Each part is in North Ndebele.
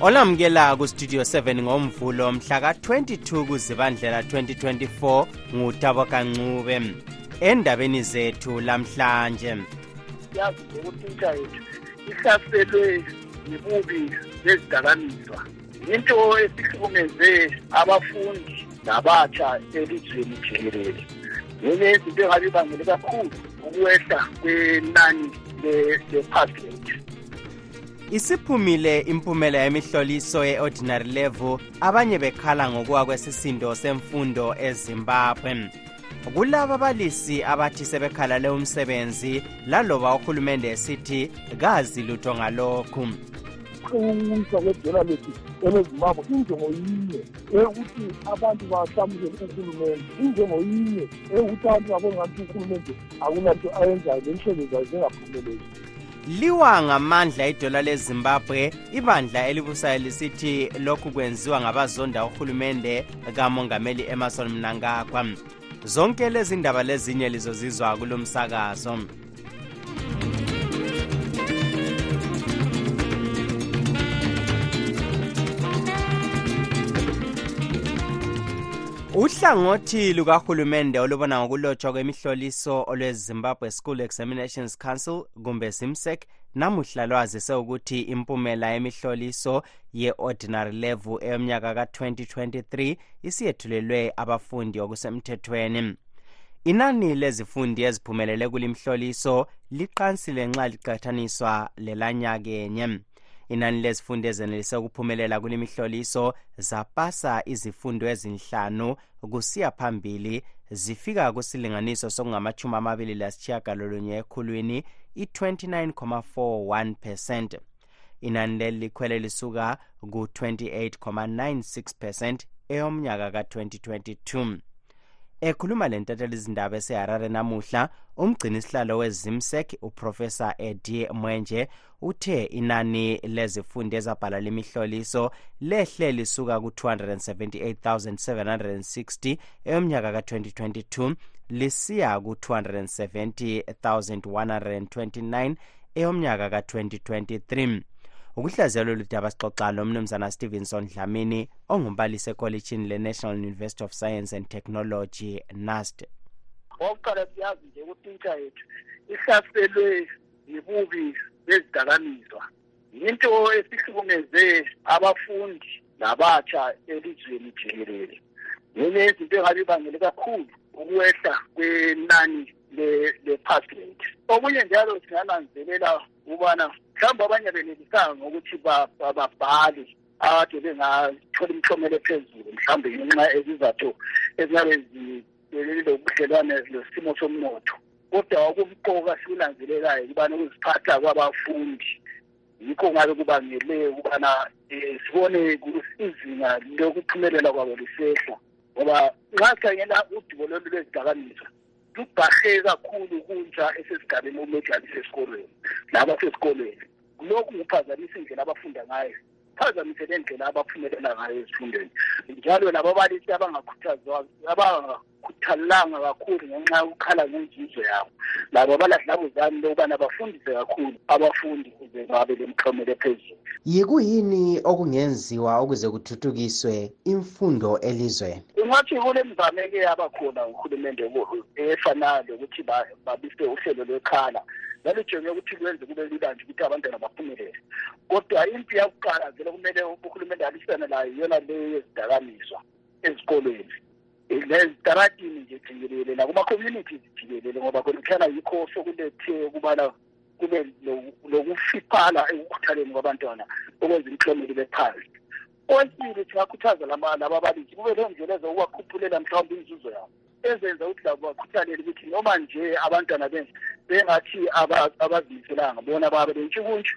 olamukela kustudio 7 ngomvulo mhla ka-22 kuzibandlela 2024 ngutabo kancube endabeni zethu lamhlanje yazi ukuthi intsha yethu ihlaselwe yibubi bezidakamizwa yinto esihlukumeze abafundi nabatsha elizweni jikelele yinye izinto engabe ibangele kakhulu ukwehla kwenani lephasi lethu Isiphumile impumela yemihloliso ye-ordinary level abanye bekhala ngokuwa kwesisindo semfundo eZimbabwe. Kulaba abalisi abathi sebekhalale umsebenzi laloba uhulumende esithi kazi lutho ngalokhu. ukuwiswa kwedela lethu elezimbabwe injongo yinye eyokuthi abantu bahlamukele uhulumende injongo yinye eyokuthi abantu babongathi uhulumende akunanto ayenzayo lenhlelo zayo zingaphumeleli liwa ngamandla idola lezimbabwe ibandla elibusayo lisithi lokhu kwenziwa ngabazonda uhulumende kamongameli emerson mnangagwa zonke lezi ndaba lezinye lizozizwa kulo msakazo uhlangothi lukahulumende olubona ngokulotshwa kwemihloliso olwezimbabwe school examinations Council kumbe ZIMSEC namuhla lwazise ukuthi impumela yemihloliso ye-ordinary level eyomnyaka ka-2023 isiyethulelwe abafundi okusemthethweni inani lezifundi eziphumelele kulimhloliso liqansile nxa liqathaniswa lelanyakenye inani lezifundo ezenelise ukuphumelela kulemihloliso zapasa izifundo ezinhlanu kusiya phambili zifika kusilinganiso sokungamachumi amabili lasitshiyagalolunye ekhulwini i-29,41 percent inani leli likhwele lisuka ku-28,96 percent eyomnyaka ka-2022 ekhuluma le ntatheli izindaba eseharare namuhla umgcini isihlalo wezimsec uprofessor edie mwenje uthe inani lezifundi ezabhala lemihloliso lehle lisuka ku-278,760 eyomnyaka ka-2022 lisiya ku-270,129 eyomnyaka ka-2023 ukuhlaziya lolu daba sixoxa lomnumzana stevenson dlamini ongumbalisi ekolitshini le-national university of science and technology nast okokuqala siyazi nje ukuthi intsha yethu ihlaselwe yibubi bezidakamizwa yinto esihlukumeze abafundi labatsha elizweni jikelele ngenye yezinto engabe ibangele kakhulu ukwehla kwenani le-pass rate okunye njalo singananzelela ukubana mhlawumbe abanye benelisanga ngokuthi babhale ade bengathola imihlomelo ephezulu mhlawumbe ngenxa ezizatho ezingabe zibelelile ubudlelwane lesimo somnotho kodwa okumqoka sikunanzelelayo ukubana ukuziphatha kwabafundi yikho ngabe kubangele ukubana um sibone izinga lokuphumelela kwabo lisehla ngoba nxa sikhangela udubo lolu lwezidakamizwa lubhahe kakhulu kuntsha esesigabeni omejali sesikolweni laba sesikolweni lokhu kuphazamisa indlela abafunda ngayo kuphazamise le ndlela abaphumelela ngayo ezifundweni njalo lababalisi abangakhuthazwa kuthalanga kakhulu ngenxa yokukhala ngenzizwe yabo labo baladlabuzane lokubana bafundise kakhulu abafundi kuze babe lemklomelo ephezulu yikuyini okungenziwa ukuze kuthuthukiswe imfundo elizweni ungathi kule mzamo eke yaba khona uhulumende efanayo lokuthi babise uhlelo lwekhala lalijonge ukuthi kwenze kube lula nje ukuthi abantwana baphumelele kodwa impi yakuqala vele kumele uhulumende alisane layo iyona leyo yezidakamiswa ezikolweni lezitaradini nje jikelele lakuma-communities jikelele ngoba khona yikho sokulethe ukubana kube lokufiphala ekukhuthaleni kwabantwana okwenza imiklomeli bephansi kwesibili singakhuthaza lababalisi kube lendlela ezokubakhuphulela mhlawumbe inzuzo yabo ezenza ukuthi labo bakhuthalele ukuthi noma nje abantwana bengathi abazimiselanga bona babe bentshukuntshu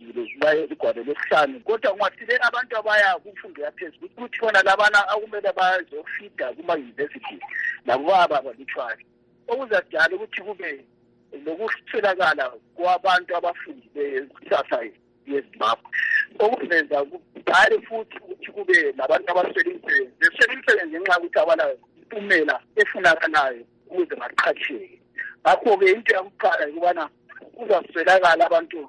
baphezulu baye ezigwalo lesihlanu kodwa kungathile abantu abaya kumfundo yaphezulu ukuthi khona labana akumele bazofida kuma-university lakubaba balutshwane okuzadala ukuthi kube lokuswelakala kwabantu abafundileyo kusasa yezimbabwe okuzenza kudale futhi ukuthi kube labantu abaswele imisebenzi beswele imisebenzi ngenxa yokuthi abala impumela efunakalayo ukuze baqhatsheke ngakho-ke into yakuqala yokubana kuzaswelakala abantu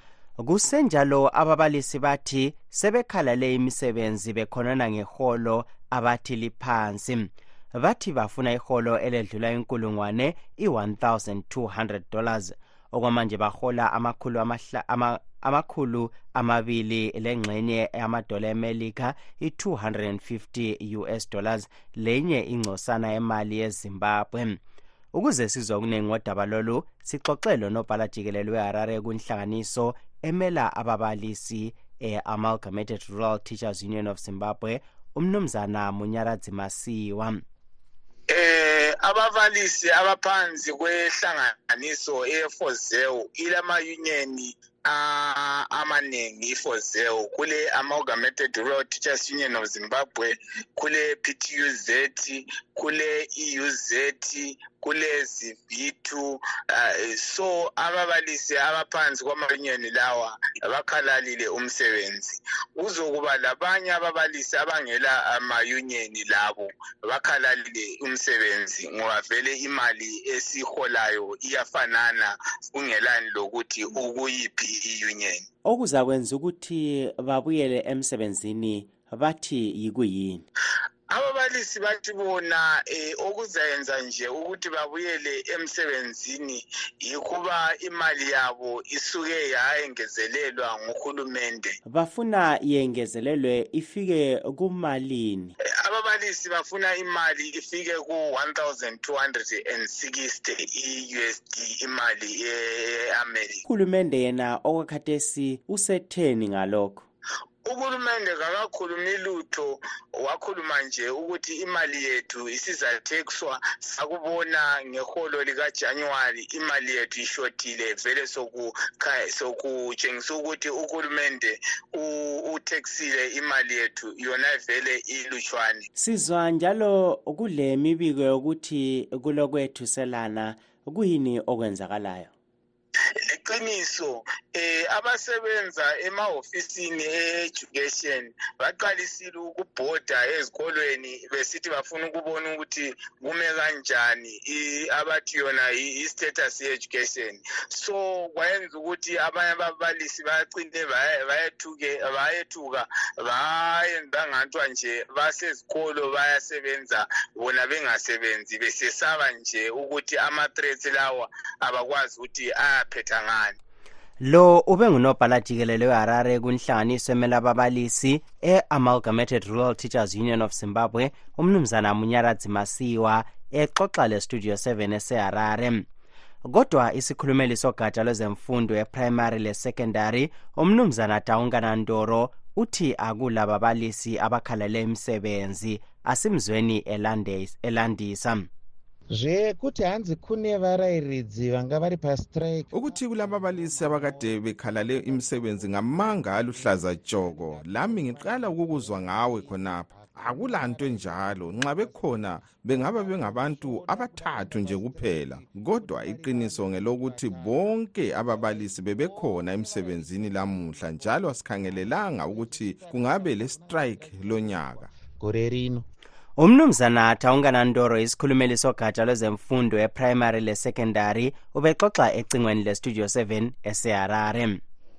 kusenjalo ababalisi bathi sebekhalale imisebenzi bekhonana ngeholo abathi liphansi bathi bafuna iholo eledlula inkulungwane i-1200 dollars okwamanje bahola amakhulu ama, amakhulu amabili lengxenye yamadola emelika i-250 us dollars lenye ingcosana yemali yezimbabwe ukuze sizwe okuningi ngodaba lolu sixoxe lonobhala jikelele weharare kunhlanganiso emela ababalisi e-amalgamated rural teachers union of zimbabwe umnumzana munyaradzi masiwa eh ababalisi abaphansi kwehlanganiso eyefozewu ilama-uniyoni amanengi ifozel kule amalgamated rural teachers union of zimbabwe kule ptuz kule euz kule zibitu uh, eh, so ababalisi abaphansi kwamanyoni lawa bakhalalile umsebenzi kuzokuba labanye ababalisi abangela amayunyeni labo bakhalalile umsebenzi ngoba vele imali esiholayo iyafanana kungelani lokuthi ukuyiphi i-union okuzakwenza ukuthi babuyele emsebenzini bathi yikuyini ababalisi bathi bona eh okuzayenza nje ukuthi babuyele emsebenzini yikuba imali yabo isuke yayengezelelwa nguhulumende bafuna yengezelelwe ifike kumalini ababalisi bafuna imali ifike ku-1260 usd imali ye-amerika uhulumende yena okwakhathesi usetheni ngalokho uhulumende kakakhulumi lutho wakhuluma nje ukuthi imali yethu isizathekswa sakubona ngeholo likajanuwari imali yethu ishothile vele sokutshengisa ukuthi uhulumende utheksile imali yethu yona vele ilutshwane sizwa njalo kule mibiko yokuthi kulokwethuselana kuyini okwenzakalayo liqiniso eh abasebenza emahofisini e-education baqalisile ukubhoda ezikolweni besithi bafuna ukubona ukuthi kume kanjani abathi yona i-status ye-education so kwayenza ukuthi abanye ababalisi bacine bayethu ke bayethuka bayenza ngathiwa nje basezikolo bayasebenza bona bengasebenzi besesaba nje ukuthi ama-threats lawa abakwazi ukuthi ayaphetha ngani lo ube ngunobhala jikelele weharare kunhlanganiso emele ababalisi e-amalgamated rural teachers union of zimbabwe umnumzana munyaradzi masiwa exoxa lestudio 7 eseharare kodwa isikhulumeli sogatsha lwezemfundo yeprimary lesecondary umnumzana dawunkana ndoro uthi akula babalisi abakhalele imisebenzi asimzweni elandisa zvekuti hanzi kune varayiridzi vanga vari pastrike ukuthi kulababalisi abakade bekhalale imisebenzi ngamanga aluhlaza tshoko lami ngiqala ukukuzwa ngawe khonapha akula nto enjalo nxa bekhona bengaba bengabantu abathathu nje kuphela kodwa iqiniso ngelokuthi bonke ababalisi bebekhona emsebenzini lamuhla njalo asikhangelelanga ukuthi kungabe le strike lonyaka gore rino umnumzana thawunkana ntoro isikhulumeli sogatsha lwezemfundo eprimary lesecondary ubexoxa ecingweni lestudio 7 eseharare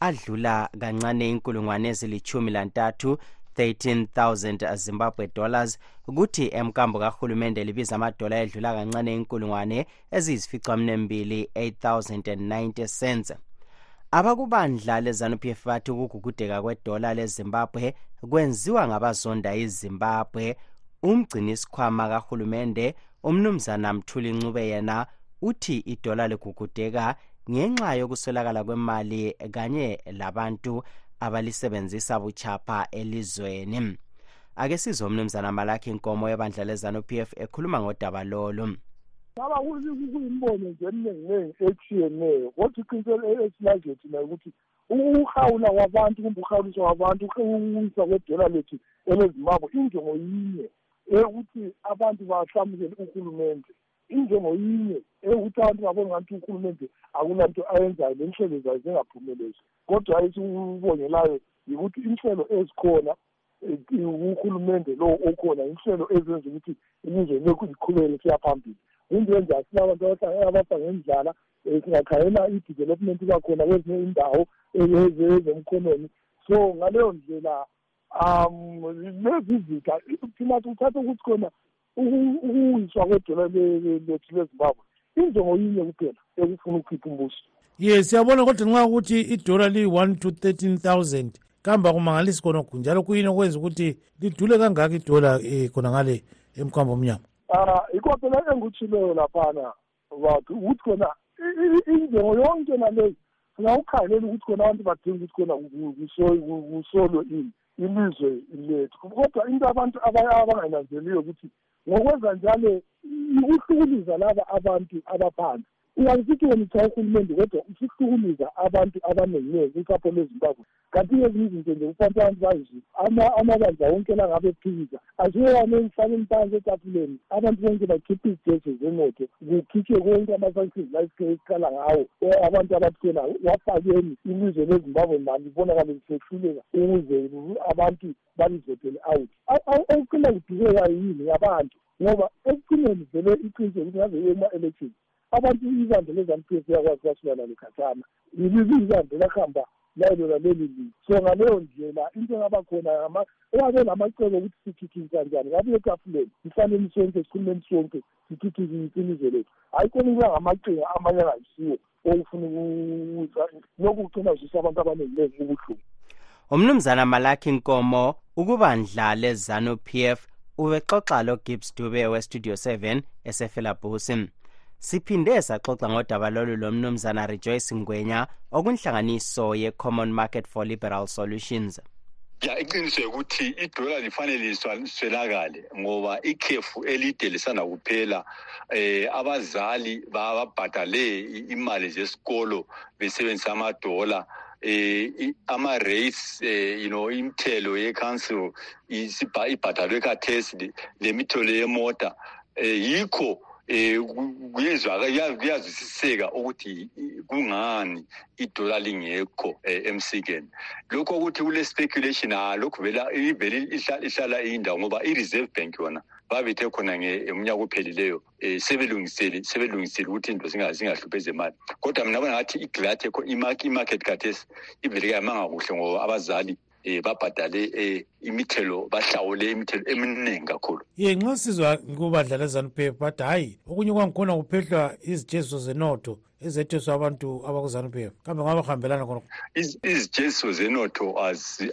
adlula kancane inkulungwane ezilitshumi lantathu 13,000 Zimbabwe dollars kuthi emkambo kahulumende libiza amadola edlula kancane inkulungwane eziyisificamnembili 8,090 cents abakubandla lezanup f bathi ukugugudeka kwedola lezimbabwe kwenziwa ngabazonda izimbabwe umgcinisikhwama kahulumende umnumzana mthuli ncube yena uthi idola ligugudeka ngenxa yokuswelakala kwemali kanye labantu abalisebenzisa butshapha elizweni ake sizwe umnumzana malakhi inkomo yebandla lezanu p f ekhuluma ngodaba lolu ngaba kuyimbono nje eminenginengi etshiyeneyo kodwa iqiniso esilaziyo thina ukuthi ukuhawula kwabantu kumbe ukuhawulisa kwabantu ukuwisa kwedola lethu elezimbabwe injongo yinye eyokuthi abantu bahlamukele uhulumende injongo yinye eyokuthi abantu babone ngathi uhulumende akula nto ayenzayo lenhlelo zayo zingaphumelezi kodwa esikubongelayo yikuthi inhlelo ezikhona uhulumende lowo okhona inhlelo ezenza ukuthi ilizwe lokhu likhulele siya phambili into enjalo silabantu abafa ngendlala um eh, singakhayela i-development ibakhona kwezinye indawo ezemkhonomi so ngaleyo ndlela um lezi zitha thina sithatha ukuthi khona ukuwiswa kwedolobha lethu lezimbabwe injongo yinye kuphela ekufuna ukukhipha umbuso ye siyabona kodwa nxa ukuthi idola liyi-one to thirteen thousand kambe akumangalisi khonokhu njalo kuyini okwenza ukuthi lidule kangaki idola um khona ngale emkhamba omnyama um ah, yikho phela engikutshileyo laphana batho ukuthi khona injongo yonke nalezi funa ukukhangelela ukuthi khona abantu badinga ukuthi khona kusolwe ini ilizwe lethu kodwa into abantu abangananzeliyo ukuthi ngokwenza njalo ukuhlukuluza laba abantu abaphansi uyangisithi wena uthiwa uhulumende kodwa usuhlukuluza abantu abanenginengi usapho lwezimbabwe kanti ngezinye izinto nje kufanele abantu bazizwe amabandla wonke la ngabe phikisa asiwewani engifake imphansi etafuleni abantu bonke bakhiphe izijeso zemoto kukhitshwe konke ama-sanctions la siqala ngawo abantu abathela wafakeni ilizwe lezimbabwe mali libonakale lisehluleka ukuze abantu balizethele out okuqina kudingeka yini ngabantu ngoba ekucineni vele iqiniso ukuthi ngaze yema-elections abantu ibandla leZanu-P F liyakwazi basulana lekhathana ibandla elahamba layelona leli lizwe so ngaleyo ndlela into engaba khona owabe lamacebo okuthi sithuthukisa njani ngabe etafuleni sifanele sonke sikhulumeni sonke sithuthukise ilizwe lethu hhayi kona ukuba ngamaqinga amanye angayisiwo okufuna ukuzwa lokhu kucina kuzwisa abantu abaningi nengi ubuhlungu umnumzana malakhi nkomo ukubandla lezanu p f ubexoxa logibbs dube westudio 7 esefelabhusi siphinde saxoxa ngodaba lolu lomnumzana rejoice ngwenya okunhlanganiso ye-common market for liberal solutions ya iqiniso yokuthi idola lifanele liswelakale ngoba ikhefu elide lisanda kuphela um abazali bababhadale imali zesikolo besebenzisa amadola eh ama rates eh you know imithelo ye council isiba ibhadalwe khathesi lemithelo yemota eh yikho eh kuyezwa kuyazisiseka ukuthi kungani idola lingekho eh, emsikeni lokho ukuthi kule speculation ha ah, lokho vela ivele ihlala indawo ngoba i reserve bank yona babethe khona ngemnyaka ophelileyo um sebelungisele sebelungisile ukuthi into zingahluphe zemali kodwa mina bona ngathi iglathi ekho imarket khathesi ivele kayamanga kuhle ngoba abazali eh babhadale eh imithelo bahlawule imithelo eminingi kakhulu ye nxa sizwa kubadlala eZanu-PF bathi hhayi okunye kwangikhona kuphehlwa izijeziso zenotho izethuso abantu abakuzanup f kambe ngabahambelana khonokho izitshesiso zenotho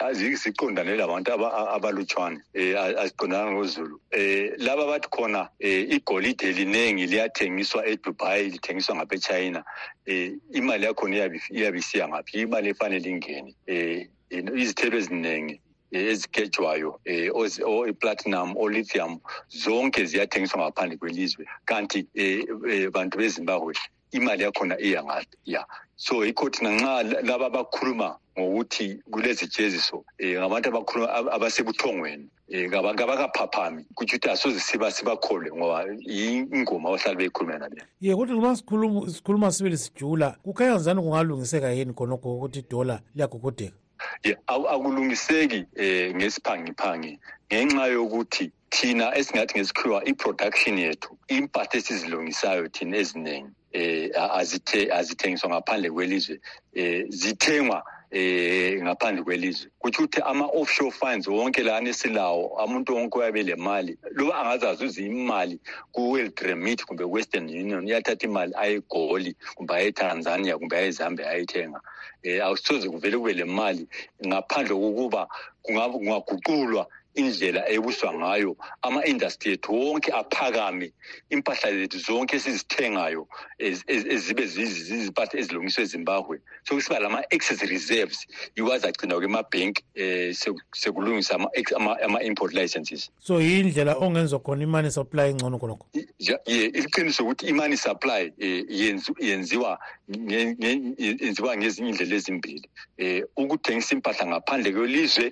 aziqondane labantu abalutshwane um aziqondana ngozulu um eh, laba bathi khona um igolide liningi liyathengiswa edubai lithengiswa ngapha echina um imali yakhona iyabe isiya ngaphi imali efanele ingene um eh, izithelo eziningi eh, ezigejwayo eh, ozi- o- iplatinum olithium zonke ziyathengiswa ngaphandle kwelizwe kanti eh, eh, bantu bezimbabwe imali yakhona iya ngaphi ya so yikho thina nxa la- laba abakhuluma ngokuthi kulezijeziso um ngabantu abakhuluma ab- abasebuthongweni Eh, ngaba- ngabakaphaphami kutho ukuthi asoze siba- sibakholwe ngoba yingoma abahlali beyikhulumela nabe ye kodwa nxa sikhuluma sikhuluma sibili sijula kukhanya njani kungalungiseka yini khonokho ukuthi idola liyagugudeka ye awu- akulungiseki um ngesiphangiphangi ngenxa yokuthi thina esingathi ngesikhiwa i-production yethu impahla esizilungisayo thina eziningi eh, azithe, azithengiswa ngaphandle kwelizwe eh, zithengwa eh ngaphandle kwelizwe kuthi ukuthi ama offshore funds wonke lana esilawo amuntu wonke uyabe lemali loba angazazi uze imali ku World Remit kumbe Western Union uyathatha imali ayegoli kumbe aye Tanzania kumbe aye Zambia ayithenga eh awusoze kuvele kube lemali ngaphandle kokuba kungaguqulwa indlela ebuswa ngayo ama-industry ethu wonke aphakame impahla zethu zonke esizithengayo ezibe zizimpahla ezilungiswa ezimbabwe sokusiba lama-access reserves yiwo azagcinwa kwemabhank um sekulungisa ama-import licenses so yindlela ongenza khona imani supply engcono khonokho ye iqiniso ukuthi imani supply um yenziwa yenziwa ngezinye indlela ezimbili um ukuthengisa impahla ngaphandle kwelizwe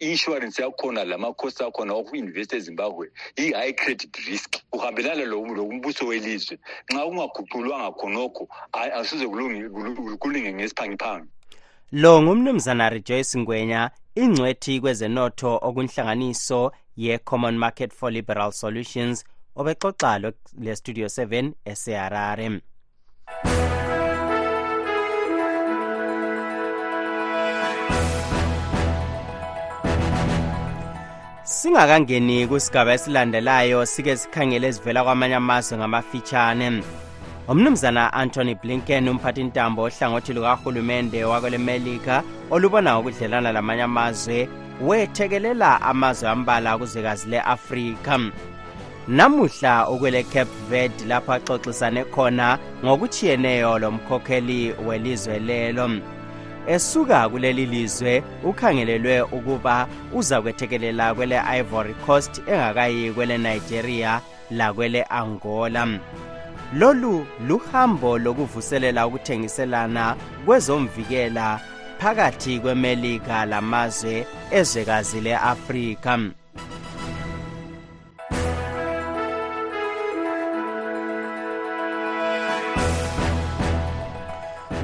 i-insurance yakhona lamakhosi akhona oku-investa ezimbabwe yi-high credit risk kuhambelana lokumbuso welizwe nxa kungaguqulwanga khonokho asuze kulunge ngesiphangiphangi lo ngumnumzana rejoyce ngwenya ingcwethi kwezenotho okunhlanganiso ye-common market for liberal solutions obexoxa lestudio 7 eseharare singakangeni kusigaba esilandelayo sike sikhangele ezivela kwamanye amazwe ngamafitshane umnumzana antony blinken umphathi intambo ohlangothi lukahulumende wakwele melika olubona ngokudlelana lamanye amazwe wethekelela amazwe ambala kuzwekazi le-afrika namuhla ukwele cape verde lapho axoxisane khona ngokutshiyeneyo lomkhokheli welizwe lelo esuka kuleli lizwe ukhangelelwe ukuba uza kwethekelela kwele-ivory coast engakayi kwele-nigeria lakwele-angola lolu luhambo lokuvuselela ukuthengiselana kwezomvikela phakathi kwemelika lamazwe ezwekazi le-afrika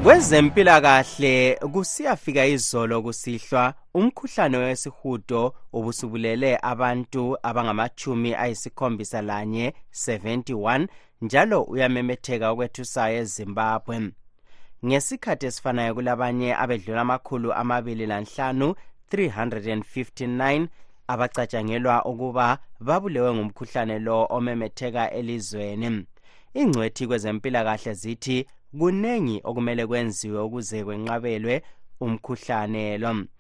kwezempilakahle kusiyafika izolo kusihlwa umkhuhlane wesihudo ubusubulele abantu abangamatshumi ayisikhombisa lanye 71 njalo uyamemetheka okwethusayo ezimbabwe ngesikhathi esifanayo kulabanye abedlula amakhulu amabili lanhlanu 359 abacatshangelwa ukuba babulewe ngumkhuhlane lo omemetheka elizweni ingcwethi kwezempilakahle zithi kuningi okumele kwenziwe ukuze kwenqabelwe umkhuhlane lo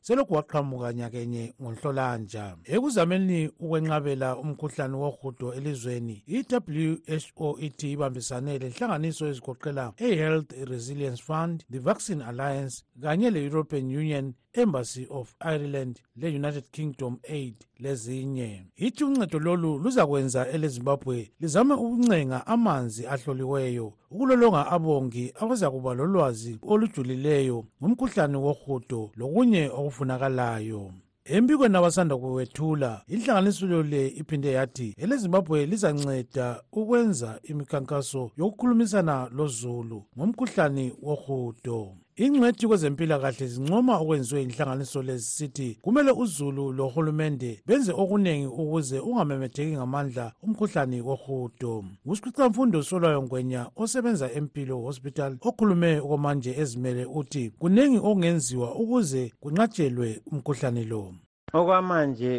selokhu waqhamuka nyakenye ngonhlolanja ekuzameni ukwenqabela umkhuhlane wohudo elizweni i-who ithi ibambisane lenhlanganiso ezigoqela e-health resilience fund the vaccine alliance kanye le-european union embassy of ireland le-united kingdom aid lezinye ithi uncedo lolu luzakwenza elezimbabwe lizame ukuncenga amanzi ahloliweyo ukulolonga abongi abazakuba lolwazi olujulileyo ngumkhuhlane wohudo lokunye okufunakalayo embikweni abasanda kuwethula inhlanganiselo le iphinde yathi elezimbabwe lizanceda ukwenza imikhankaso yokukhulumisana lozulu ngomkhuhlane wohudo ingcwethi kwezempilakahle zincoma okwenziwe inhlanganiso lezi sithi kumele uzulu lohulumende benze okuningi ukuze ungamemetheki ngamandla umkhuhlane wohudo ngusikhwicamfundo solwayo ngwenya osebenza empilo hospital okhulume okwamanje ezimele uthi kuningi okungenziwa ukuze kunqatshelwe umkhuhlane lo okwamanje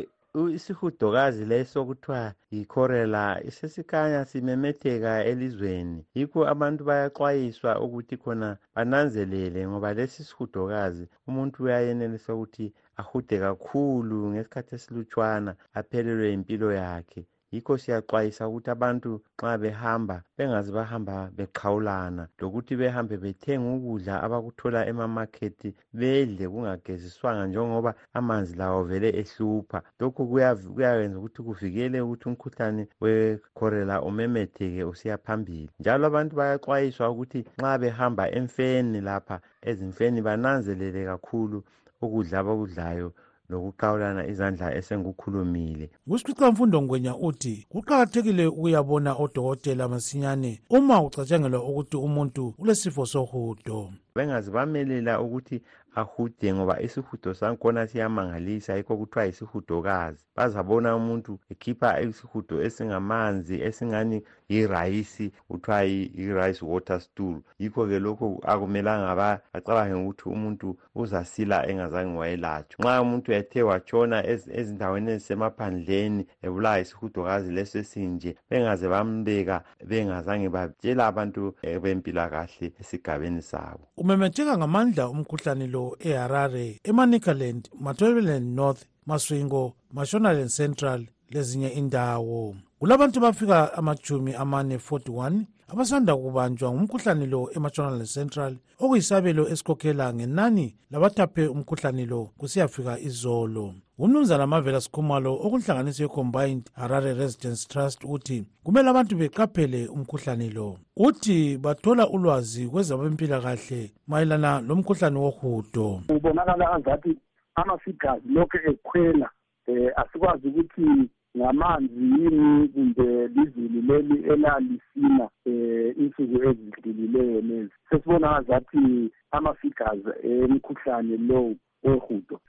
isihudokazi lesi okuthiwa yichorela sesikhanya simemetheka elizweni yikho abantu bayaxwayiswa ukuthi khona bananzelele ngoba lesi sihudokazi umuntu uyayenelisa ukuthi ahude kakhulu ngesikhathi esilutshwana aphelelwe yimpilo yakhe yikho siyaxwayisa ukuthi abantu nxa behamba bengazi bahamba beqhawulana lokuthi behambe bethenga ukudla abakuthola emamakhethi bedle kungageziswanga njengoba amanzi lawo vele ehlupha lokhu kuyayenza ukuthi kuvikele ukuthi umkhuhlane wekhorela umemetheke usiya phambili njalo abantu bayaxwayiswa ukuthi nxa behamba emfeni lapha ezimfeni bananzelele kakhulu ukudla abakudlayo lokuqawulana izandla esengikukhulumile usiqixamfundo ngwenya uthi kuqakathekile ukuyabona odokotela masinyane uma ucatshangelwa ukuthi umuntu ulesifo sohudo bengazi bamelela ukuthi ahude ngoba isihudo sankhona siyamangalisa yikho kuthiwa yisihudokazi bazabona umuntu ekhipha isihudo esingamanzi esingani yirayisi kuthiwa yirayisi water stool yikho-ke lokho akumelanga bacabange ukuthi umuntu uzasila engazange wayelatshwa nxa umuntu ethe watshona ezindaweni ezisemaphandleni ebulawa isihudokazi leso esinje bengaze bambeka bengazange batshela abantu eh, bempilakahle esigabeni sabo umemetheka ngamandla umkhuhlane lo eharare emanicaland matwebelen north maswingo mashonaland central lezinye indawo kulabantu bafika amajumi amane 41 abasanda kubanjwa ngumkhuhlane lo emashonaland central okuyisabelo esikhokhela ngenani labathaphe umkhuhlane lo kusiyafika izolo umnumzana amavela sikhumalo okunhlanganiso yecombined harare residence trust uthi kumele abantu beqaphele umkhuhlane lo uthi bathola ulwazi kwezabempilakahle mayelana lomkhuhlane wohudo kubonakala angathi ama-figures lokhu ekhwela um asikwazi ukuthi ngamanzi yini kumbe lizulu leli elalisina um insuku ezidlulileyo lezi sesibona ngazathi ama-figures emkhuhlane lowu wehudo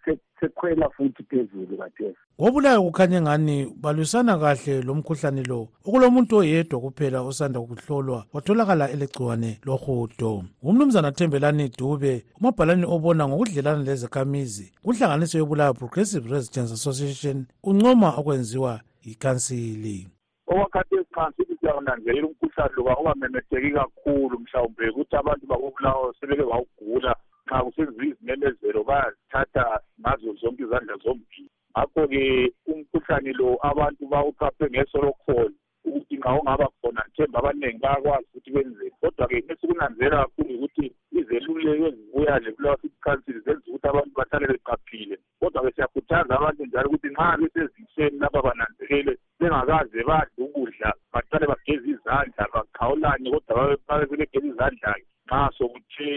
sekhwela futhi phezulu kathesi kobulayo kukhanye engani balwisana kahle lo mkhuhlane lo okulomuntu oyedwa kuphela osanda kuhlolwa watholakala elegciwane lohudo ngumnumzana thembelani dube umabhalani obona ngokudlelana lezakhamizi kunhlanganiso yobulayo progressive resistance association uncoma okwenziwa yikhansili okwakhathesi qha sithi siyawunanzelela umkhuhlane lo kawungamemetheki kakhulu mhlawumbe ukuthi abantu bakobulawo sebeke bawugula nxa kusenziwa izimemezelo bayazithatha ngazo zonke izandla zombili ngakho-ke umkhuhlane lo abantu bawuqaphe ngeso lokhona ukuthi nxa ungaba khona themba abaningi bayakwazi ukuthi benzeni kodwa-ke esikunanzela kakhulu yikuthi izeluleko ezibuya lebulawa sikhansili zenza ukuthi abantu bahlale beqaphile kodwa-ke siyakhuthaza abantu njalo ukuthi nxa besezinsweni lapha bananzelele bengakaze badle ukudla baqale bageze izandla baxhawulane kodwa babe sebegeze izandla-ke nxa sokuthe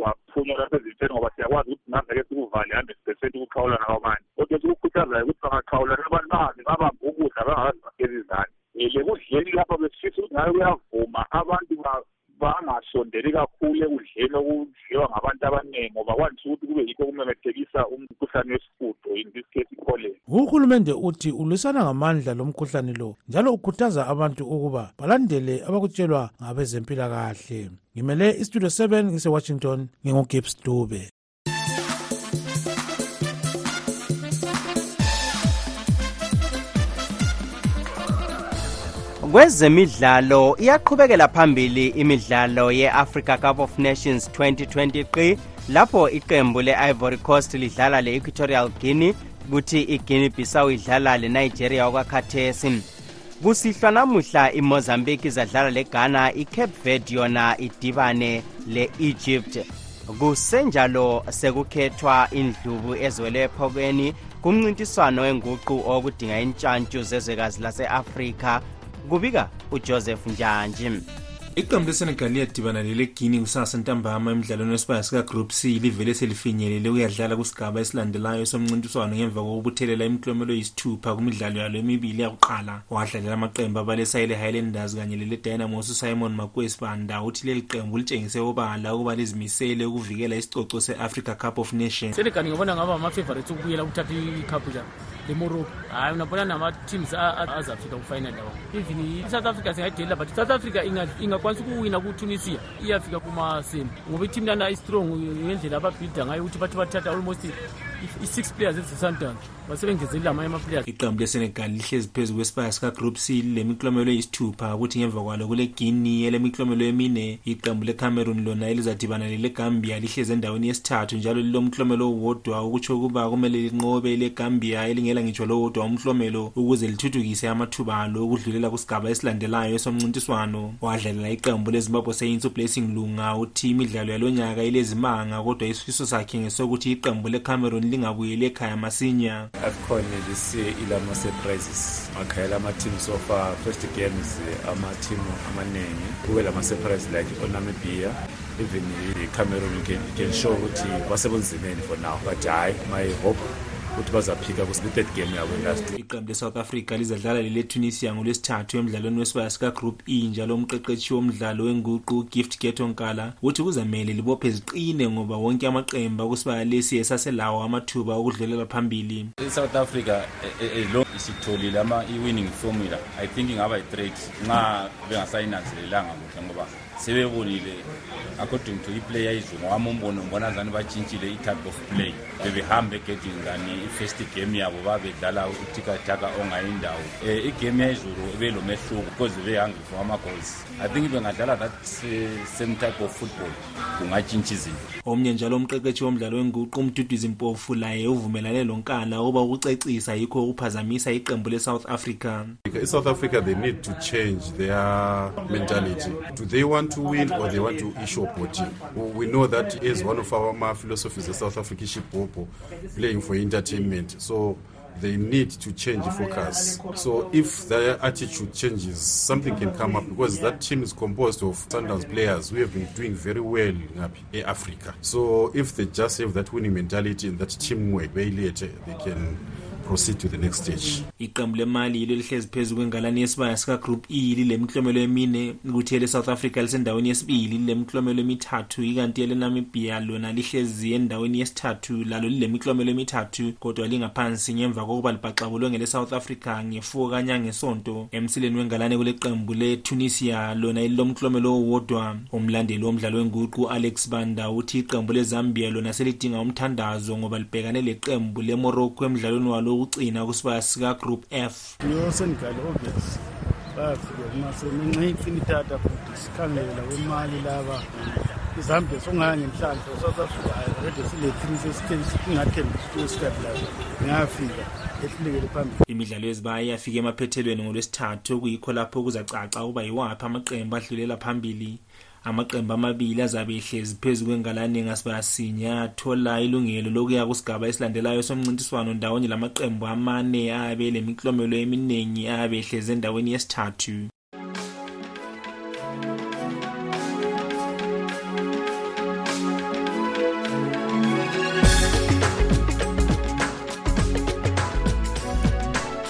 waphunywa lapha ezitheni ngoba siyakwazi ukuthi ngaze ke sikuvale hundred percent ukuxhawulana kwabanye kodwa esikukhuthazayo ukuthi bangaxhawulana abantu bangaze babambe ukudla bangakaze bageze izandla ngile kudleni lapha besifisa ukuthi ngabe kuyavuma abantu bangasondeli kakhulu ekudleni okudliwa ngabantu abaningi ngoba kwandisa ukuthi kube yikho okumemethekisa umkhuhlane wesihudo in this case icholera uhulumende uthi ulwisana ngamandla lo mkhuhlane lo njalo ukhuthaza abantu ukuba balandele abakutshelwa ngabezempilakahle ngimele istudio 7 ngise-washington ngingugibbs dube kwezemidlalo iyaqhubekela phambili imidlalo ye-africa cup of nations 2020 qi lapho iqembu le-ivory coast lidlala le-equatorial guinea kuthi iguinea bissau idlala le-nigeria okwakhathesi kusihlwa namuhla imozambique izadlala leghana icape verde yona idibane le-egypt kusenjalo sekukhethwa indlubu ezwele ephokweni kumncintiswano wenguqu okudinga intshantshu zezwekazi lase-afrika kubika ujoseph njanji iqembu lesenegal liyadibana leleguinea kusasa ntambama emdlalweni wesibaya sikagroup c livele selifinyelele ukuyadlala kusigaba esilandelayo somncintiswano ngemva kokubuthelela imiklomelo yisithupha kumidlalo yalo emibili yakuqala wadlalela amaqembu abalesayile highlanders kanye leledynamos usimon makwesi banda uthi leli qembu litshengise obala ukuba lizimisele ukuvikela isicoco se-africa cup of nations senegal ngibona ngaba amafavorites ukubuyela ukuthatha icup njani lemorocco hayi unabona nama-teams azafika kufinal lawa even i-south africa singayidelela but south africa ingakwanisa ukuwina kutunisia iyafika kuma-semi ngoba i-team lana i-strong ngendlela ababhida ngayo ukuthi bathi bathatha almost i-six players ezisundowns basebengezelela amanye amaplayers iqembu lesenegal lihlezi phezu kwesibaya sikagroup c lilemiklomelo eyisithupha ukuthi ngemva kwalo kule guinea elemiklomelo emine iqembu lecameroon lona elizadibana lelegambia lihlezi endaweni yesithathu njalo lilomklomelo owodwa ukutsho ukuba kumele linqobe ilegambia elingela ngitsho lowodwa umklomelo ukuze lithuthukise amathuba alo okudlulela kusigaba esilandelayo esomncintiswano wadlalela iqembu lezimbabwe saints ublessing lunga uthi imidlalo yalo nyaka ilezimanga kodwa isifiso sakhe ngesokuthi iqembu lecameroon lingabuyeli ekhaya masinya AFCON this year ilama surprises makhayela ama team so far first games ama team amaningi kube lama surprise like onamibia even icameroon can, can show ukuthi basebunzimeni for now but hayi my hope ukuthi bazaphika kwi-third game yabo last week iqembu le-south africa lizadlala lele-tunisia ngolwesithathu emdlalweni wesibaya sikagroup e njalo umqeqetshi womdlalo wenguqu ugift Geto Nkala uthi kuzamele libophe ziqine ngoba wonke amaqembu akusibaya lesi esaselawo amathuba okudlulela phambili. I-South Africa elo e, e, isitholile ama i-winning formula I think ingaba i-threat nxa bengasayinanzelelanga kuhle ngoba sebebonile according to iplay yayizwe ngowami umbono ngibona zani batshintshile i-type of play bebehambe egedini zani i-first game yabo babedlala uthikataka ongayindawo um eh, igame yayizulu ebelomehluko because bebehange for ama-goals I think bengadlala that uh, same type of football kungatshintsha izinto omnye njalo umqeqetshi womdlalo wenguqu umduduzi mpofu laye uvumelane lo nkala uba ukucecisa yikho ukuphazamisa iqembu lesouth africa isouth africa they need to change their mentality do they want to win or they want to issue body we know that is one of our ma philosophies esouth africa ishibhobho playing for entertainment so they need to change focus. So if their attitude changes, something can come up because that team is composed of Sundowns players who have been doing very well in Africa. So if they just have that winning mentality and that teamwork, very later they can proceed to the next stage iqembu lemali yilo elihlezi phezu kwengalane yesibaya sikagroup e lile miklomelo emine kuthi elesouth africa lisendaweni yesibili lile miklomelo emithathu ikanti elenamibia lona lihlezi endaweni thathu lalo lilemiklomelo emithathu kodwa lingaphansi ngemva kokuba libhaxabulwe ngele-south africa nge-4 kanyangesonto emsileni wengalane kule qembu le-tunisia lona elilomklomelo owodwa umlandeli womdlalo wenguqu u-alex banda uthi iqembu lezambia lona selidinga umthandazo ngoba libhekane leqembu lemorocco emdlalweni walo wokucina kusibaya sikagroup f bafike kumasemini ngifuna ithatha futhi sikhangele lakwemali laba izambe songaya ngenhlanhla south africa already silethini sesithensingathembisiustabilaba ngafika ehlulekele phambili imidlalo yezibaya iyafika emaphethelweni ngolwesithathu okuyikho lapho kuzacaca ukuba yiwaphi amaqembu adlulela phambili amaqembu amabili azabe ehlezi phezu kwengalane ngasibaya sinye athola ilungelo lokuya kusigaba esilandelayo somncintiswano ndawonye lamaqembu amane ayabe elemiklomelo eminingi ayabe ehlezi endaweni yesithathu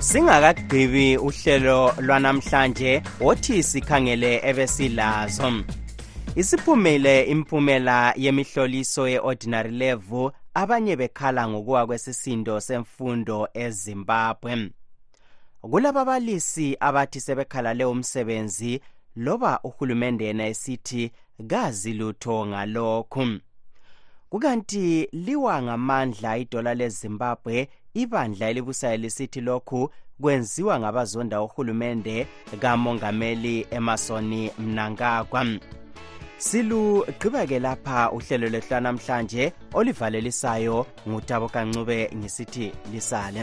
singakagqibi uhlelo lwanamhlanje wothi sikhangele ebesilazo isiphumile imphumela yemihloliso ye-ordinary level abanye bekhala ngokuwa kwesisindo semfundo ezimbabwe kulababalisi abathi sebekhalale umsebenzi loba uhulumende yena esithi kazi lutho ngalokhu kukanti liwa ngamandla idola lezimbabwe ibandla elibusayo lisithi lokhu kwenziwa ngabazonda uhulumende kamongameli emasoni mnangagwa silugqiba-ke lapha uhlelo lwethu lwanamhlanje olivalelisayo ngutabo kancube ngisithi lisale